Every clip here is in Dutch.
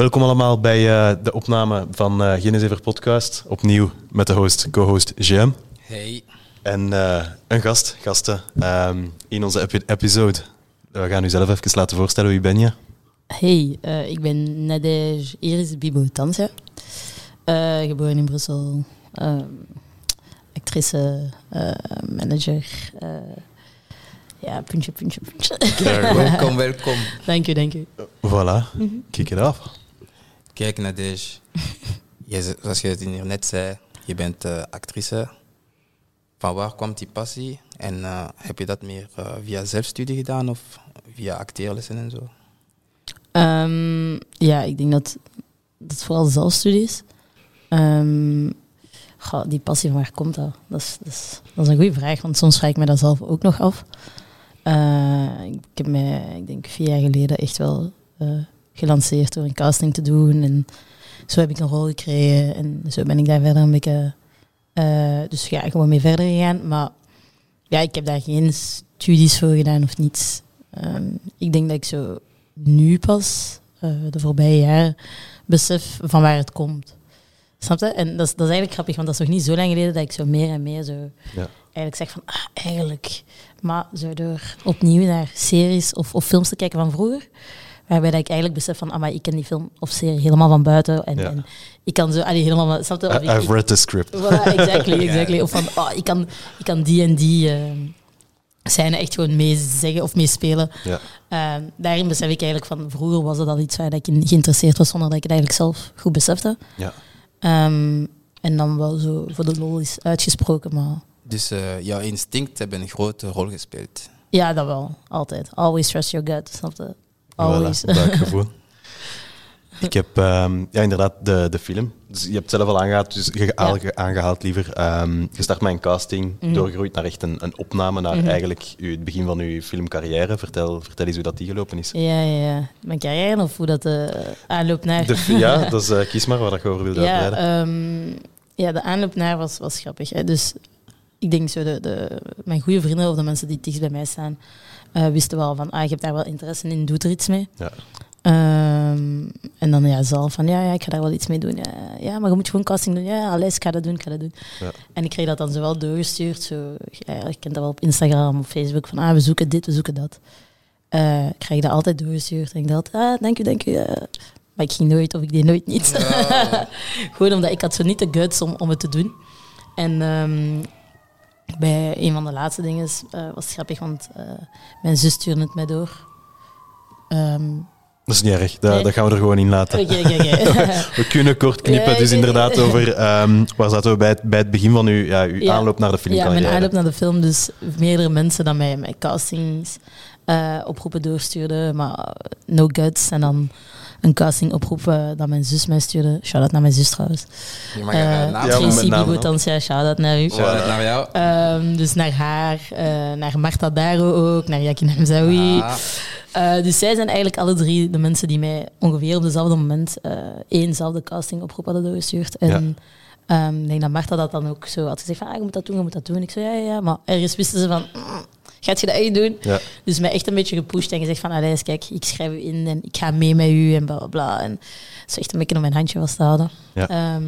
Welkom allemaal bij uh, de opname van uh, Genesever Podcast. Opnieuw met de host, co-host Jam. Hey. En uh, een gast, gasten, um, in onze epi episode. We gaan u zelf even laten voorstellen. Wie ben je? Hey, ik ben Nadej Iris Bibotansia. geboren in Brussel. actrice, manager ja, puntje, puntje, puntje. welkom, welkom. Dank u, dank u. Voilà, mm -hmm. kijk het af. Kijk, Nadej. Je, zoals je het hier net zei, je bent uh, actrice. Van waar kwam die passie? En uh, heb je dat meer uh, via zelfstudie gedaan of via acteerlessen en zo? Um, ja, ik denk dat dat vooral zelfstudie is. Um, goh, die passie, van waar komt dat? Dat is, dat is, dat is een goede vraag, want soms vraag ik me dat zelf ook nog af. Ik heb mij, ik denk vier jaar geleden, echt wel gelanceerd door een casting te doen. En zo heb ik een rol gekregen en zo ben ik daar verder een beetje... Uh, dus ja, gewoon mee verder gegaan. Maar ja, ik heb daar geen studies voor gedaan of niets. Um, ik denk dat ik zo nu pas, de voorbije jaren, besef van waar het komt. Snap je? En dat is, dat is eigenlijk grappig, want dat is nog niet zo lang geleden dat ik zo meer en meer zo ja. eigenlijk zeg van, ah, eigenlijk. Maar zo door opnieuw naar series of, of films te kijken van vroeger, waarbij dat ik eigenlijk besef van, ah, maar ik ken die film of serie helemaal van buiten. En, en ik kan zo, allee, helemaal, snap je? I, I've ik, read the script. Voilà, exactly, exactly. Of van, oh, ik, kan, ik kan die en die uh, scène echt gewoon mee zeggen of meespelen. Ja. Uh, daarin besef ik eigenlijk van, vroeger was dat al iets waar ik in geïnteresseerd was, zonder dat ik het eigenlijk zelf goed besefte. Ja. Um, en dan wel zo voor de lol is uitgesproken, maar... Dus uh, jouw instinct hebben een grote rol gespeeld? Ja, dat wel. Altijd. Always trust your gut, snap je? Always. Voilà, dat gevoel. Ik heb um, ja, inderdaad de, de film. Dus je hebt het zelf al aangehaald, dus ge ja. aangehaald liever. Um, je start met een casting, mm doorgegroeid naar echt een, een opname, naar mm -hmm. eigenlijk u, het begin van uw filmcarrière. Vertel, vertel eens hoe dat die gelopen is. Ja, ja, ja. Mijn carrière of hoe dat uh, aanloop naar... De, ja, dus uh, kies maar waar dat je over wilt ja. Um, ja, de aanloop naar was, was grappig. Hè. Dus ik denk zo, de, de, mijn goede vrienden of de mensen die dichtst bij mij staan, uh, wisten wel van, ah, je hebt daar wel interesse in, doe er iets mee. Ja. Um, en dan ja, zelf van ja, ja, ik ga daar wel iets mee doen. Ja, ja maar je moet gewoon casting doen. Ja, alles, ik ga dat doen, ik ga dat doen. Ja. En ik kreeg dat dan zo wel doorgestuurd. Zo, ja, dat wel op Instagram of Facebook. Van ah, we zoeken dit, we zoeken dat. Uh, ik krijg dat altijd doorgestuurd. En ik dacht, ah, dank u, dank u. Uh, maar ik ging nooit of ik deed nooit niets. Ja. gewoon omdat ik had zo niet de guts om, om het te doen. En um, bij een van de laatste dingen uh, was het grappig, want mijn zus stuurde het mij door. Um, dat is niet erg, dat, Nee. dat gaan we er gewoon in laten. We kunnen kort knippen, Ja, dus inderdaad over... ehm, waar zaten we bij het, bij het begin van uw, ja, uw Ja. aanloop naar de Ja, filmcarrière? mijn aanloop naar de film. Dus meerdere mensen dan mij, mij castings eh, oproepen doorstuurden, maar no guts. En dan een casting oproep eh, dat mijn zus mij stuurde. Shout-out naar mijn zus trouwens. Je mag Eh, uh, shout-out naar u. Shout-out naar jou. Ehm, dus naar haar, eh, naar Marta Daro ook, naar Yakin Hamzaoui. Ah, Eh, dus zij zijn eigenlijk alle drie de mensen die mij ongeveer op dezelfde moment eh éénzelfde casting oproep hadden doorgestuurd. En ehm, ik denk dat Marta dat dan ook zo had gezegd van, ah, je moet dat doen, je moet dat doen. Ik zei, ja, ja, ja. Maar ergens wisten ze van, mm, gaat je dat echt doen? Ja. Dus mij echt een beetje gepusht en gezegd van, Allee, kijk, ik schrijf u in en ik ga mee met u en bla, bla, bla. En zo echt een beetje om mijn handje vast te houden. Ja. Ehm,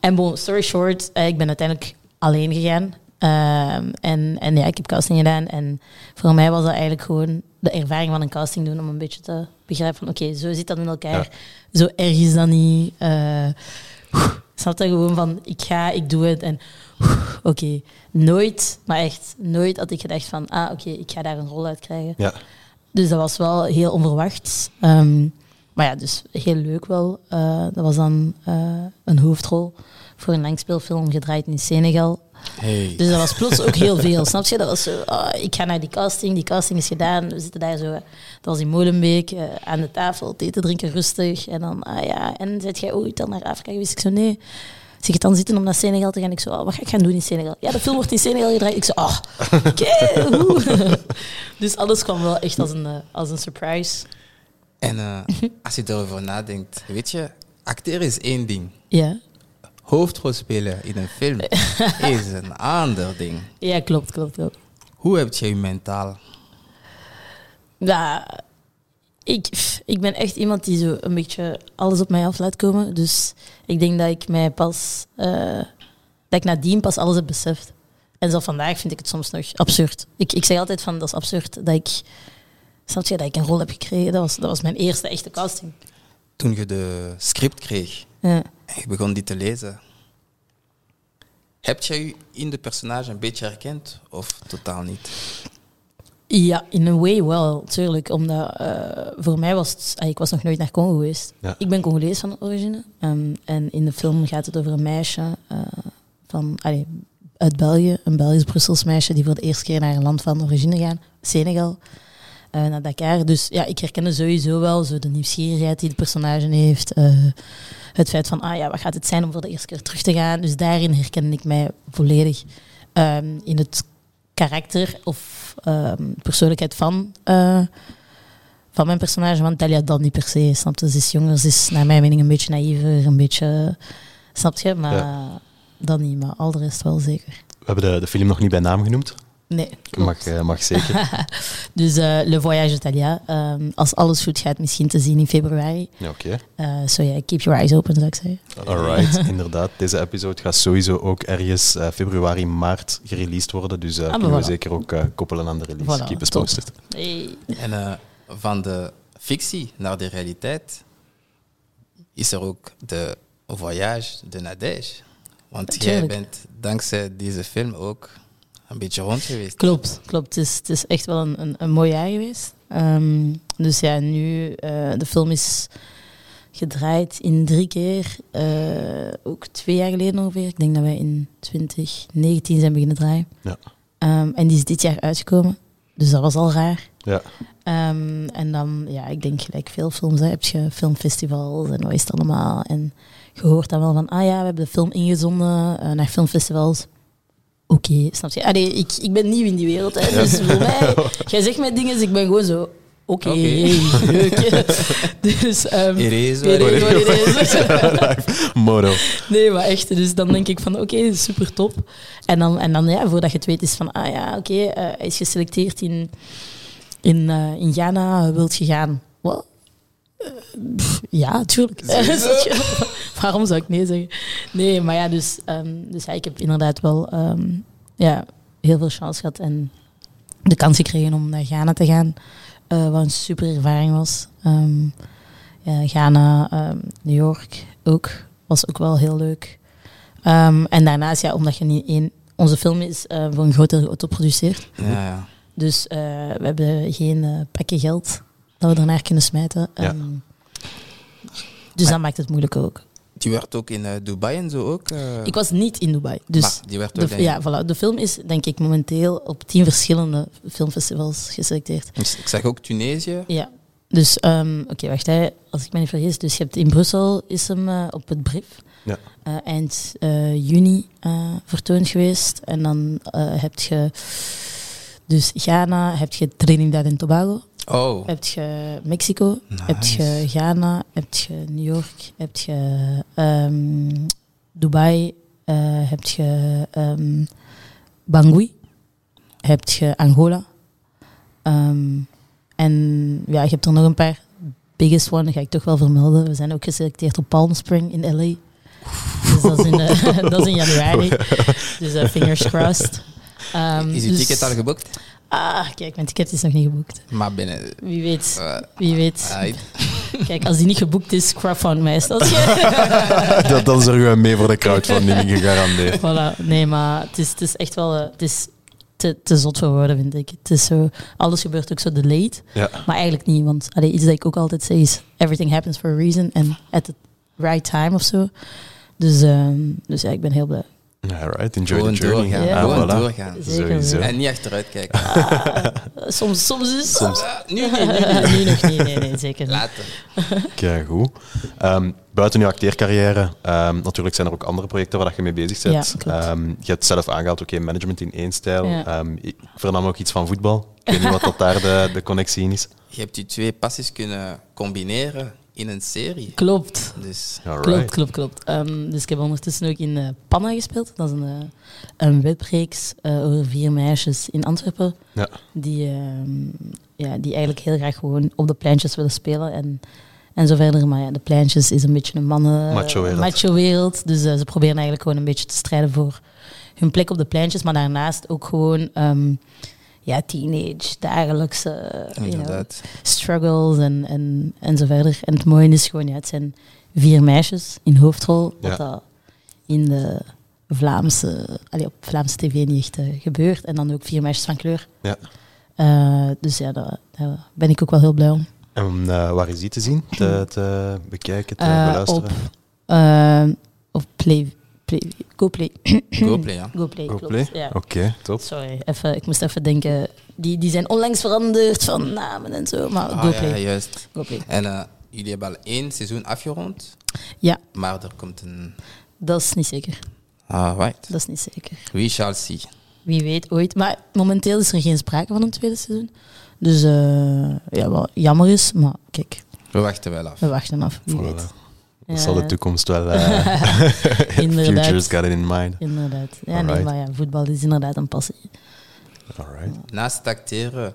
en bon, story short, eh, ik ben uiteindelijk alleen gegaan. Ehm, en, en ja, ik heb casting gedaan. En voor mij was dat eigenlijk gewoon de ervaring van een casting doen om een beetje te begrijpen van oké, zo zit dat in elkaar. Zo erg is dat niet. Uh, snap je gewoon van ik ga, ik doe het en oké, nooit, maar echt nooit had ik gedacht van ah oké, ik ga daar een rol uit krijgen. Ja. Dus dat was wel heel onverwachts. Ehm, maar ja, dus heel leuk wel. Uh, dat was dan uh, een hoofdrol voor een langspeelfilm gedraaid in Senegal. Hey. Dus dat was plots ook heel veel, snap je? Dat was zo, oh, ik ga naar die casting, die casting is gedaan. We zitten daar zo, dat was in Molenbeek, uh, aan de tafel, thee te drinken, rustig. En dan, ah ja, en zit jij ooit dan naar Afrika geweest? Ik zo, nee. Zeg je dan zitten om naar Senegal te gaan? Ik zo, oh, wat ga ik gaan doen in Senegal? Ja, de film wordt in Senegal gedraaid. Ik zo, ah, oh, oké. dus alles kwam wel echt als een, uh, als een surprise. En uh, als je erover nadenkt, weet je, acteren is één ding. Ja. Hoofdrol spelen in een film is een ander ding. Ja, klopt, klopt, klopt. Hoe heb je je mentaal? Ja, ik, ik ben echt iemand die zo een beetje alles op mij af laat komen. Dus ik denk dat ik mij pas, uh, dat ik nadien pas alles heb beseft. En zelf vandaag vind ik het soms nog absurd. Ik, ik zeg altijd van, dat is absurd dat ik, snap je, dat ik een rol heb gekregen. Dat was, dat was mijn eerste echte casting. Toen je de script kreeg Ja. en je begon die te lezen, heb jij je in de personage een beetje herkend of totaal niet? Ja, in een way wel, tuurlijk. Omdat eh, voor mij was het... ik was nog nooit naar Congo geweest. Ja. Ik ben Congolees van origine. Ehm, en in de film gaat het over een meisje eh, van, allee, uit België. Een Belgisch-Brussels meisje die voor de eerste keer naar een land van origine gaat. Senegal. eh, naar Dakar. Dus ja, ik herkende sowieso wel zo de nieuwsgierigheid die de personage heeft. het feit van, ah ja, wat gaat het zijn om voor de eerste keer terug te gaan? Dus daarin herkende ik mij volledig. Ehm, in het karakter of ehm, persoonlijkheid van, eh, van mijn personage, van Talia dan niet per se. Snap je? Ze is jonger, ze is naar mijn mening een beetje naïver, een beetje... Snap je? Maar dat niet, maar al de rest wel zeker. We hebben de, de film nog niet bij naam genoemd. Nee, klopt. Mag, eh, mag zeker. Dus eh, Le Voyage de Talia, ehm, als alles goed gaat, misschien te zien in februari. Ja, Oké. Eh so ja, keep your eyes open, zou ik zeggen. Alright, inderdaad. Deze episode gaat sowieso ook ergens eh, februari, maart gereleased worden. Dus eh, Ah, kunnen we zeker ook koppelen aan de release. Voilà, Keep us top. posted. Hey. En eh, van de fictie naar de realiteit is er ook de voyage de Nadège. Want jij Tuurlijk. bent dankzij deze film ook een beetje rond geweest. Klopt, klopt. Het is, het is echt wel een, een, een mooi jaar geweest. Ehm, dus ja, nu, eh, de film is gedraaid in drie keer. eh, ook twee jaar geleden ongeveer. Ik denk dat wij in 2019 zijn beginnen draaien. Ja. Ehm, en die is dit jaar uitgekomen. Dus dat was al raar. Ja. Ehm, en dan, ja, ik denk gelijk veel films. Hè, heb je filmfestivals en wat is het allemaal. En je hoort dan wel van, ah ja, we hebben de film ingezonden eh, naar filmfestivals. Oké, snap je? Allee, ik, ik ben nieuw in die wereld. Hè, dus voor mij, jij zegt mij dingen, dus ik ben gewoon zo, oké, Oké. leuk. Dus, ehm, is. Motto. Nee, maar echt. Dus dan denk ik van, oké, super top. En dan, en dan, ja, voordat je het weet, is van, ah ja, oké, hij is geselecteerd in, in, eh, in Ghana, wilt je gaan? Wat? Pff, ja, tuurlijk. Waarom zou ik nee zeggen? Nee, maar ja, dus, ehm, dus ja, ik heb inderdaad wel ehm, ja, heel veel chance gehad en de kans gekregen om naar Ghana te gaan. eh, wat een super ervaring was. Ehm, ja, Ghana, New York ook. Was ook wel heel leuk. En daarnaast, ja, omdat je niet één... Onze film is eh, voor een grotere auto geproduceerd. Ja, ja. Dus eh, we hebben geen pakje geld dat we ernaar kunnen smijten. Ja. Ehm, dus dat maakt het moeilijk ook. Die werd ook in eh, Dubai en zo ook. eh, Ik was niet in Dubai. Dus maar die werd de, ook in- ja, voilà, de film is denk ik momenteel op tien verschillende filmfestivals geselecteerd. Dus Ik zag ook Tunesië. Ja, dus ehm, oké, wacht, hè. als ik me niet vergis. Dus je hebt in Brussel is hem eh, op het brief Ja. eind juni vertoond geweest. En dan heb je dus Ghana, heb je Trinidad en Tobago, Oh, heb je Mexico, heb Nice. je Ghana, heb je New York, heb je ehm, Dubai, eh, heb je ehm, Bangui, heb je Angola. Ehm, en ja, je hebt er nog een paar. Biggest one ga ik toch wel vermelden. We zijn ook geselecteerd op Palm Spring in LA. Dus dat is in, eh, dat is in januari. Dus eh, fingers crossed. Ehm, is uw dus- ticket al geboekt? Ah, kijk, mijn ticket is nog niet geboekt. Maar binnen... Wie weet. eh, Wie weet. Kijk, als die niet geboekt is, crowdfund mij. Als je... Dat, dan zorgen we mee voor de crowdfunding, gegarandeerd. voilà. Nee, maar het is, het is echt wel... eh, Het is te, te zot voor woorden, vind ik. Het is zo... Alles gebeurt ook zo delayed. Ja. Maar eigenlijk niet, want allee, iets dat ik ook altijd zeg is... Everything happens for a reason and at the right time of zo. Dus, ehm, dus ja, ik ben heel blij. Alright, enjoy Gewoon the journey. doorgaan. Ja. Gewoon voilà. doorgaan. Zeker. Sowieso. En niet achteruit kijken. Ah, soms, soms is... Soms. Ah, nu nu niet. nu nog niet, nee, nee, zeker niet. Later. Kijk, goed. Ehm, buiten je acteercarrière, ehm, natuurlijk zijn er ook andere projecten waar je mee bezig bent. Ja, klopt. Ehm, je hebt zelf aangehaald, oké, management in één stijl. Ja. Ehm, ik vernam ook iets van voetbal. Ik weet niet wat dat daar de, de connectie in is. Je hebt die twee passies kunnen combineren in een serie. Klopt. Dus Alright. Klopt, klopt, klopt. Ehm, dus ik heb ondertussen ook in eh, Panna gespeeld. Dat is een, eh, een webreeks eh, over vier meisjes in Antwerpen. Ja. Die, ehm, ja, die eigenlijk heel graag gewoon op de pleintjes willen spelen. En, en zo verder. Maar ja, de pleintjes is een beetje een mannen... Macho-wereld. macho-wereld. Dus ze proberen eigenlijk gewoon een beetje te strijden voor hun plek op de pleintjes. Maar daarnaast ook gewoon... ehm, ja, teenage, dagelijkse you know, inderdaad. struggles en, en, en zo verder. En het mooie is gewoon, ja, het zijn vier meisjes in hoofdrol, wat dat in de Vlaamse, allee, op Vlaamse tv niet echt eh, gebeurt. En dan ook vier meisjes van kleur. Ja. Eh, dus ja, daar, daar ben ik ook wel heel blij om. En eh, waar is die te zien? Te, te bekijken, te beluisteren? op, op Play, Play, GoPlay. GoPlay, ja. GoPlay, klopt. GoPlay? Ja. Oké, top. Sorry, even, ik moest even denken. Die, die zijn onlangs veranderd van namen en zo, maar Ah, GoPlay. ja, juist. GoPlay. En eh, jullie hebben al één seizoen afgerond, Ja, maar er komt een... dat is niet zeker. Alright. Dat is niet zeker. We shall see. Wie weet ooit. Maar momenteel is er geen sprake van een tweede seizoen. Dus eh, ja, wat jammer is, maar kijk, We wachten wel af. we wachten af. Wie Voilà. weet. Dat zal de toekomst wel... eh Inderdaad. Futures got it in mind. Inderdaad. Ja, nee, maar ja, voetbal is inderdaad een passie. Alright. Naast het acteren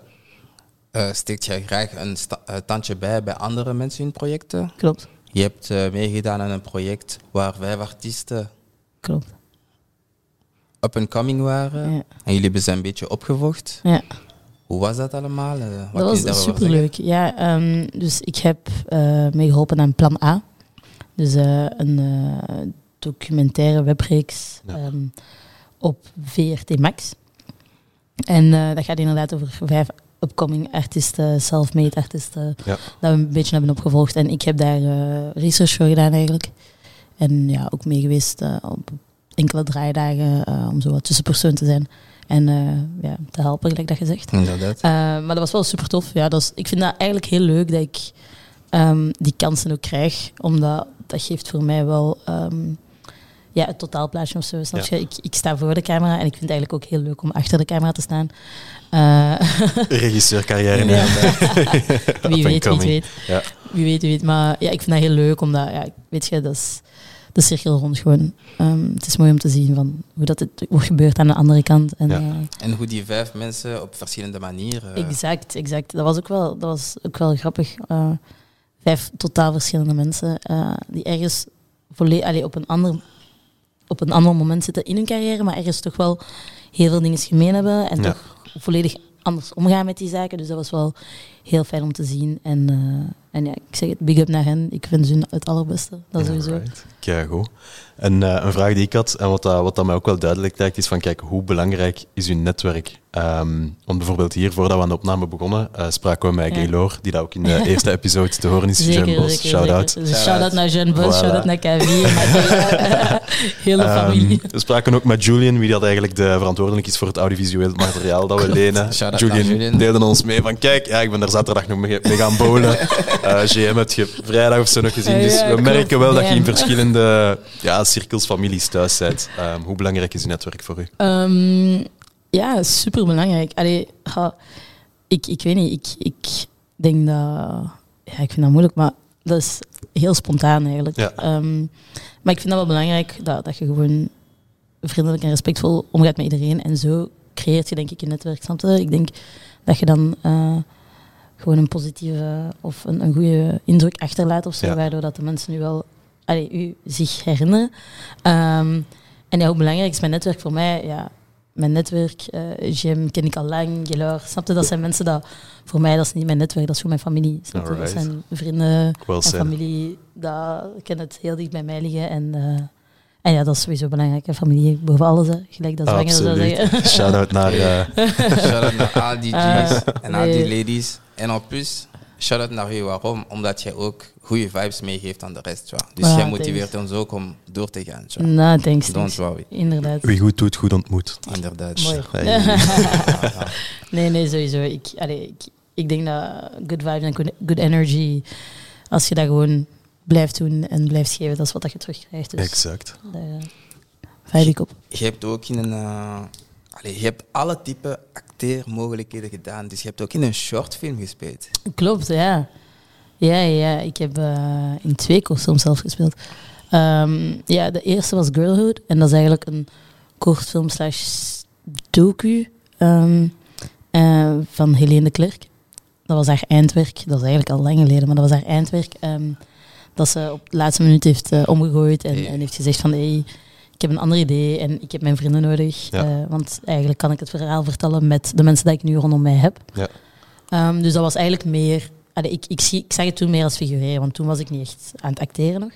eh, steekt jij graag een eh, tandje bij bij andere mensen in projecten. Klopt, Je hebt eh, meegedaan aan een project waar vijf artiesten klopt. up and coming waren. Ja. En jullie hebben ze een beetje opgevocht. Ja. Hoe was dat allemaal? Wat Dat was superleuk. Ja, ehm, dus ik heb eh meegeholpen aan Plan A. Dus eh, een eh, documentaire webreeks Ja. ehm, op VRT Max. En eh, dat gaat inderdaad over vijf upcoming artiesten, self-made artiesten, Ja. dat we een beetje hebben opgevolgd. En ik heb daar research voor gedaan eigenlijk. En ja, ook mee geweest op enkele draaidagen om zo wat tussenpersoon te zijn. En ja, te helpen, gelijk dat gezegd. Inderdaad. Maar dat was wel super tof. Ja, dat is, ik vind dat eigenlijk heel leuk dat ik ehm, die kansen ook krijg. Omdat dat geeft voor mij wel ehm, ja, het totaalplaatje of zo. Snap Ja. je? Ik, ik sta voor de camera en ik vind het eigenlijk ook heel leuk om achter de camera te staan. Eh, Regisseurcarrière. Ja. wie weet, wie weet. Ja. Wie weet, wie weet. Maar ja, ik vind dat heel leuk, omdat, ja, weet je, dat is de cirkel rond gewoon. Ehm, het is mooi om te zien van hoe dat het wordt gebeurd aan de andere kant. En, Ja. eh, En hoe die vijf mensen op verschillende manieren. Exact, exact. Dat was ook wel, dat was ook wel grappig. Eh, vijf totaal verschillende mensen eh, die ergens allee, op, een ander, op een ander moment zitten in hun carrière, maar ergens toch wel heel veel dingen gemeen hebben en Ja. toch volledig anders omgaan met die zaken. Dus dat was wel heel fijn om te zien. En, eh, en ja, ik zeg het, big up naar hen. Ik vind hun het allerbeste. Dat sowieso. Kijk, goed. En eh, een vraag die ik had, en wat, dat, wat dat mij ook wel duidelijk lijkt, is van kijk, hoe belangrijk is uw netwerk? Ehm, want bijvoorbeeld hier, voordat we aan de opname begonnen, eh, spraken we met Ja. Gaylor, die dat ook in de eerste episode te horen is. Zeker, Jean Bos, zeker, shout-out. Dus Shout-out. naar Jean Bos, Voilà. shout-out naar naar de hele Ehm, familie. we spraken ook met Julian, wie dat eigenlijk de verantwoordelijk is voor het audiovisueel materiaal dat we lenen. Julian, Julian. deelde ons mee van kijk, ja, ik ben er zaterdag nog mee, mee gaan bowlen. Eh, GM heb je vrijdag of zo nog gezien. Dus we merken wel dat je in verschillende ja, cirkels, families thuis bent. Ehm, hoe belangrijk is uw netwerk voor u? Ehm, ja, super belangrijk. Allee, ga- ik, ik weet niet, ik, ik denk dat. Ja, ik vind dat moeilijk, maar dat is heel spontaan eigenlijk. Ja. Ehm, maar ik vind dat wel belangrijk dat, dat je gewoon vriendelijk en respectvol omgaat met iedereen. En zo creëert je denk ik een netwerk. Ik denk dat je dan eh, gewoon een positieve of een, een goede indruk achterlaat of zo, Ja. waardoor dat de mensen nu wel allee, u zich herinneren. Ehm, en ja, hoe belangrijk is mijn netwerk voor mij? Ja, mijn netwerk, eh Jim ken ik al lang, Gelor, snap je? Dat zijn mensen dat, voor mij, dat is niet mijn netwerk, dat is gewoon mijn familie. Snap je? Dat zijn vrienden en familie, dat kan het heel dicht bij mij liggen. En, eh, en ja, dat is sowieso belangrijk, hè. familie boven alles, hè. gelijk dat zwanger zou zeggen. Shout-out naar... eh, Shout-out naar al die G's en al die nee. ladies. En en plus, shout-out naar u. Waarom? Omdat jij ook goede vibes meegeeft aan de rest. Ja. Dus Ah, jij motiveert ons ook om door te gaan. Ja. Nou, thanks. Don't thanks. worry. Inderdaad. wie goed doet, goed ontmoet. Inderdaad. Mooi. Hey. nee, nee, sowieso. Ik, allee, ik, ik denk dat good vibes en good, good energy, als je dat gewoon blijft doen en blijft geven, dat is wat dat je terugkrijgt. Dus Exact. daar eh, vibe ik op. Je hebt ook in een... eh, allee, je hebt alle type acteermogelijkheden gedaan. Dus je hebt ook in een shortfilm gespeeld. Klopt, ja. Ja, ja, ik heb eh, in twee kortfilms zelf gespeeld. Ehm, ja, de eerste was Girlhood. En dat is eigenlijk een kortfilm slash docu ehm, eh, van Helene de Klerk. Dat was haar eindwerk. Dat is eigenlijk al lang geleden, maar dat was haar eindwerk. ehm, dat ze op de laatste minuut heeft eh, omgegooid en, Hey. en heeft gezegd van... Hey, heb een ander idee en ik heb mijn vrienden nodig. Ja. eh, want eigenlijk kan ik het verhaal vertellen met de mensen die ik nu rondom mij heb. Ja. Ehm, dus dat was eigenlijk meer... allee, ik, ik, zie, ik zag het toen meer als figureren, want toen was ik niet echt aan het acteren nog.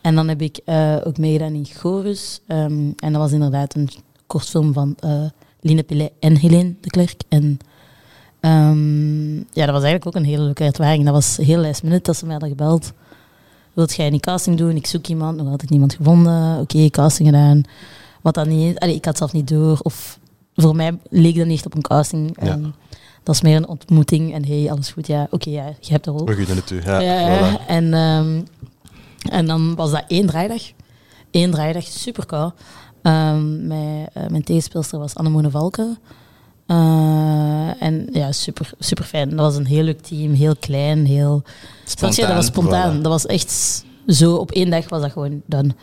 En dan heb ik eh, ook meegedaan in Chorus. ehm, en dat was inderdaad een kortfilm van eh Line Pillet en Helene de Klerk. En ehm, ja, dat was eigenlijk ook een hele leuke ervaring. Dat was heel last minute dat ze mij hadden gebeld. Wilt jij een casting doen? Ik zoek iemand, nog altijd niemand gevonden. Oké, casting gedaan. Wat dan niet. Allee, ik had het zelf niet door. Of voor mij leek dat niet op een casting. Ja. Dat is meer een ontmoeting. En hey, alles goed. Ja, oké, ja, je hebt de rol. We gunnen het u. Ja, Ja, ja. voilà. En, ehm, en dan was dat één draaidag. Eén draaidag, super koud. Ehm, mijn, eh, mijn tegenspeelster was Annemone Valken. Eh, en ja, super, super fijn. Dat was een heel leuk team, heel klein, heel... Snap je? Dat was spontaan. Voilà. Dat was echt zo, op één dag was dat gewoon done.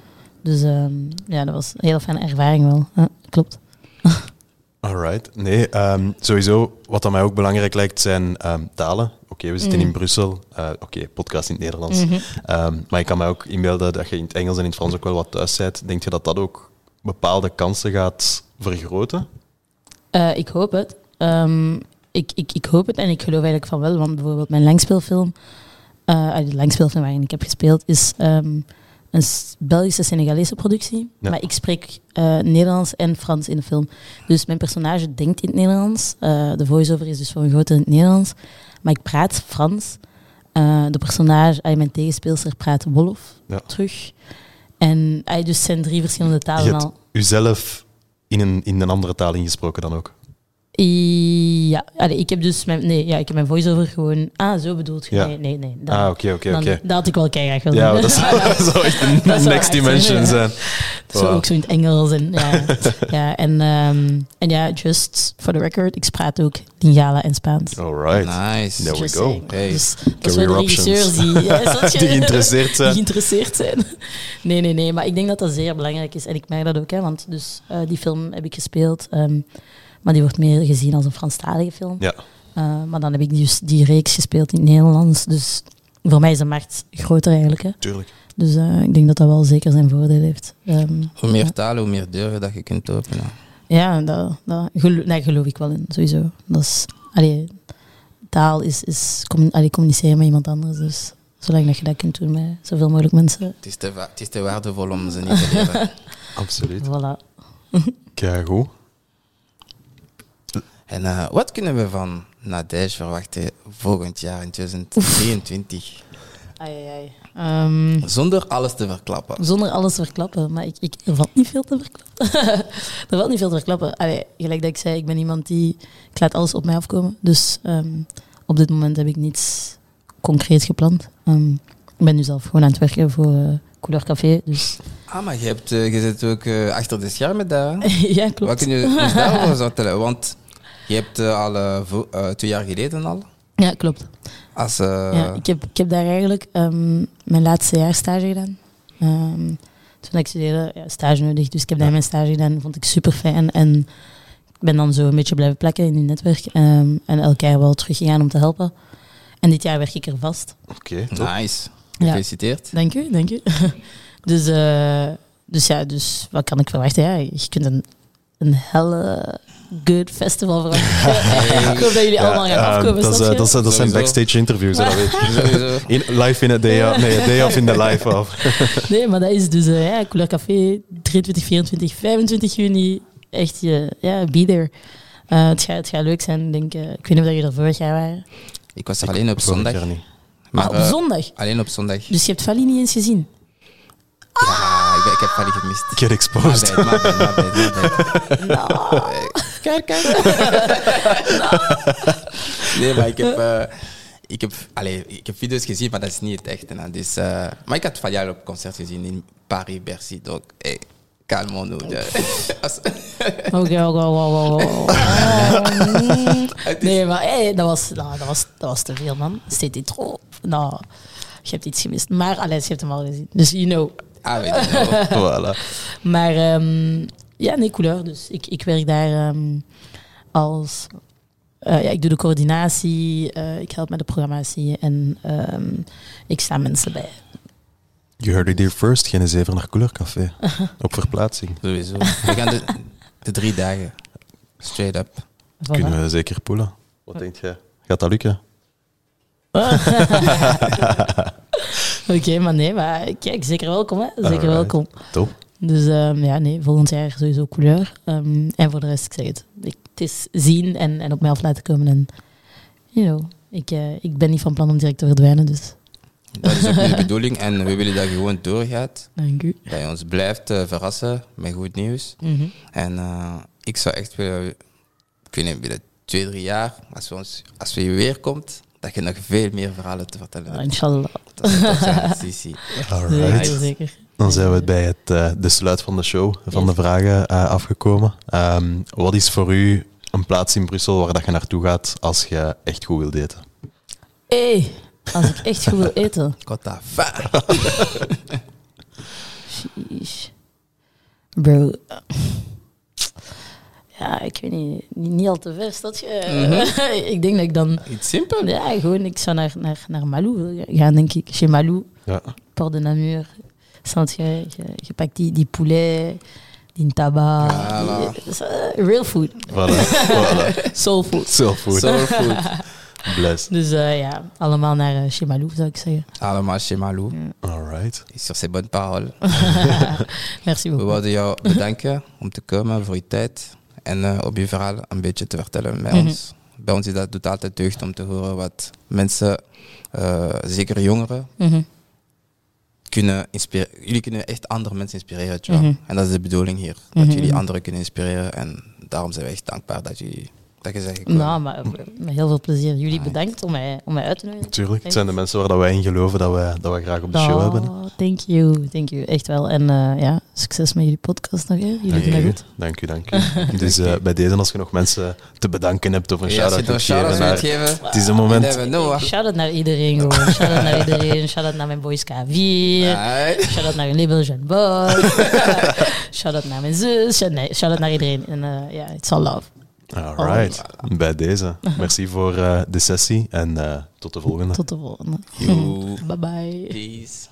Dus ehm, ja, dat was een heel fijne ervaring wel. Klopt. Alright. Nee, ehm, sowieso, wat aan mij ook belangrijk lijkt, zijn ehm, talen. Oké, we zitten Mhm. in Brussel. Eh, Oké, podcast in het Nederlands. Mhm. Maar ik kan mij ook inbeelden dat je in het Engels en in het Frans ook wel wat thuis bent. Denk je dat dat ook bepaalde kansen gaat vergroten? Eh, ik hoop het. Ehm, ik, ik, ik hoop het en ik geloof eigenlijk van wel. Want bijvoorbeeld mijn langspeelfilm, eh de langspeelfilm waarin ik heb gespeeld, is ehm, een Belgische Senegalese productie. Ja. Maar ik spreek eh, Nederlands en Frans in de film. Dus mijn personage denkt in het Nederlands. Eh, de voice-over is dus voor een groot deel in het Nederlands. Maar ik praat Frans. Eh, de personage, eh, mijn tegenspeelster, praat Wolof Ja. terug. En eh, dus zijn drie verschillende Je talen hebt al. uzelf in een, in een andere taal ingesproken dan ook. Ja, allee, ik heb dus mijn, nee, ja, ik heb mijn voice-over gewoon... Ah, zo bedoeld je? Ja. Nee, nee, nee. Dat, Ah, oké, oké, oké. Dat had ik wel keihard willen Ja, dat zou, dat zou echt een Dat zou next dimension zijn. Zo Wow. ook zo in het Engels. En ja, ja, en, ehm, en ja, just for the record, ik praat ook Lingala en Spaans. Alright. Nice. There we go. Hey. Dus dat de regisseurs die, ja? Die geïnteresseerd zijn. Die geïnteresseerd zijn. Nee, nee, nee. Maar ik denk dat dat zeer belangrijk is. En ik merk dat ook, hè, want dus, eh, die film heb ik gespeeld. ehm, maar die wordt meer gezien als een Franstalige film. Ja, Uh, maar dan heb ik dus die reeks gespeeld in het Nederlands. Dus voor mij is de markt groter eigenlijk. Hè. tuurlijk. Dus uh, ik denk dat dat wel zeker zijn voordeel heeft. Um, Hoe meer ja. talen, hoe meer deuren dat je kunt openen. Ja, dat, dat gelo nee, geloof ik wel in, sowieso. Dat is, allee, taal is, is allee, communiceren met iemand anders. Dus zolang dat je dat kunt doen met zoveel mogelijk mensen. Het is te, wa- het is te waardevol om ze niet te leren. Absoluut. Voilà. Kijk, goed. En eh, wat kunnen we van Nadège verwachten volgend jaar in 2023? Ai, ai, ai. Ehm, Zonder alles te verklappen. Zonder alles te verklappen. Maar ik, ik, er valt niet veel te verklappen. er valt niet veel te verklappen. Allee, gelijk dat ik zei, ik ben iemand die... Ik laat alles op mij afkomen. Dus ehm, op dit moment heb ik niets concreet gepland. Ehm, ik ben nu zelf gewoon aan het werken voor eh Couleur Café. Dus Ah, maar je, hebt, eh, je zit ook eh, achter de schermen daar. ja, Wat klopt. kun je ons daarover vertellen? Want je hebt al twee jaar geleden al. Ja, klopt. Als, eh, Ja, ik, heb, ik heb daar eigenlijk ehm, mijn laatste jaar stage gedaan. Ehm, toen ik studeerde, ja, stage nodig. Dus ik heb daar Ja. mijn stage gedaan. vond ik super fijn. En ik ben dan zo een beetje blijven plekken in die netwerk. ehm, en elk jaar wel teruggegaan om te helpen. En dit jaar werk ik er vast. Oké, nice. Ja. Gefeliciteerd. Dank u, dank u. dus, eh, dus ja, dus wat kan ik verwachten? Ja, je kunt een, een helle good festival verwachten. ik hoop dat jullie allemaal gaan afkomen, dat, eh, je? dat, is- dat zijn backstage interviews, dat weet. In, live in a day off. Nee, a day off in the life of. Nee, maar dat is dus eh, ja, Couleur Café 23, 24, 25 juni. Echt, je, ja, be there. Eh, het, gaat, het gaat leuk zijn, denk ik. eh, ik weet niet of jullie er vorig jaar waren. Ik was er alleen op zondag. Maar Maar, op eh, zondag. alleen op zondag. Dus je hebt Vali niet eens gezien. Ja, ik, ben- ik heb Vali gemist. Get exposed. My bad, my bad, my bad, my bad. Nou, Kijk, kijk. nee, maar ik heb, eh, ik, heb, allee, ik heb video's gezien, maar dat is niet het echte. hè. Dus, eh, maar ik had Vali al op concert gezien in Paris, Bercy. Donc, hey, Calmons-nous. Als- Oké, oké, oké, oké, Nee, maar hey, dat, was, nou, dat, was, dat was te veel, man. C'était trop. Nou, je hebt iets gemist. Maar, allee, je hebt hem al gezien. Dus you know. Ah, weet je wel. Voilà. Maar ehm, ja, nee, couleur. Dus ik, ik werk daar ehm, als... eh, ja, ik doe de coördinatie, eh, ik help met de programmatie en ehm, ik sta mensen bij. You heard it here first. Geen zeven naar Couleurcafé. Op verplaatsing. Sowieso. We gaan de, de drie dagen. Straight up. Voilà. Kunnen we zeker poelen. Wat denk jij? Gaat dat lukken? Oké, maar nee, maar kijk, zeker welkom, hè. Zeker Alright. welkom. Top. Dus ehm, ja, nee, volgend jaar sowieso couleur. Ehm, en voor de rest, ik zeg het, ik, het is zien en, en op mij af laten komen. En, you know, ik, eh, ik ben niet van plan om direct te verdwijnen, dus Dat is ook niet de bedoeling. En we willen dat je gewoon doorgaat. dank u. Dat je ons blijft eh, verrassen met goed nieuws. Mhm. En eh, ik zou echt willen, ik weet niet, binnen twee, drie jaar, als, we ons, als we je weer komt, dat je nog veel meer verhalen te vertellen hebt. inshallah. Dat zijn, Sisi. Alright. Zeker, zeker. Dan zijn we bij het, eh, de sluit van de show, van de vragen eh, afgekomen. Ehm, wat is voor u een plaats in Brussel waar dat je naartoe gaat als je echt goed wilt eten? Hey, als ik echt goed wil eten. Fa. Sheesh. Bro. Ja, ik weet niet, niet, niet al te ver, dat je. ik denk dat ik dan... Iets simpel. Ja, gewoon, ik zou naar, naar, naar Malou gaan, denk ik. Chez Malou. Ja. Port de Namur. Snap je? Je, je pakt die, die poulet, die. Voilà. is, eh, real food. Voilà. voilà. Soul food. Soul food. Soul food. Bless. Dus eh, ja, allemaal naar uh, Chez Malou, zou ik zeggen. Allemaal chez Malou. Alright. Et sur ces bonnes paroles. Merci We beaucoup. wilden jou bedanken om te komen voor je tijd. En op je verhaal een beetje te vertellen bij Mhm. ons. Bij ons is dat doet altijd deugd om te horen wat mensen, eh, zeker jongeren, Mhm. Kunnen inspireren. Jullie kunnen echt andere mensen inspireren. Mhm. En dat is de bedoeling hier. Dat Mhm. jullie anderen kunnen inspireren. En daarom zijn we echt dankbaar dat, jullie, dat je zegt gekomen. Nou, maar met heel veel plezier. Jullie Right. bedankt om mij, om mij uit te nodigen. Tuurlijk. Het zijn de mensen waar dat wij in geloven dat wij, dat wij graag op de show Oh, hebben. Thank you, thank you. Echt wel. En eh, ja, succes met jullie podcast nog. Hè. Jullie doen dat goed. Dank u, dank u. Dus eh, bij deze, als je nog mensen te bedanken hebt of een Ja, shout-out nog wilt geven shout-outs naar... geven, Het is een moment... Shout-out naar iedereen gewoon. Shout-out naar iedereen. Shout-out naar mijn boys K4. Right. Shout-out naar hun label Jean Boy. Shout-out naar mijn zus. Ja, Nee, shout-out naar iedereen. En eh, ja, it's all love. Alright. Bij deze. Merci voor eh, de sessie en eh, tot de volgende. Tot de volgende. Bye bye. Peace.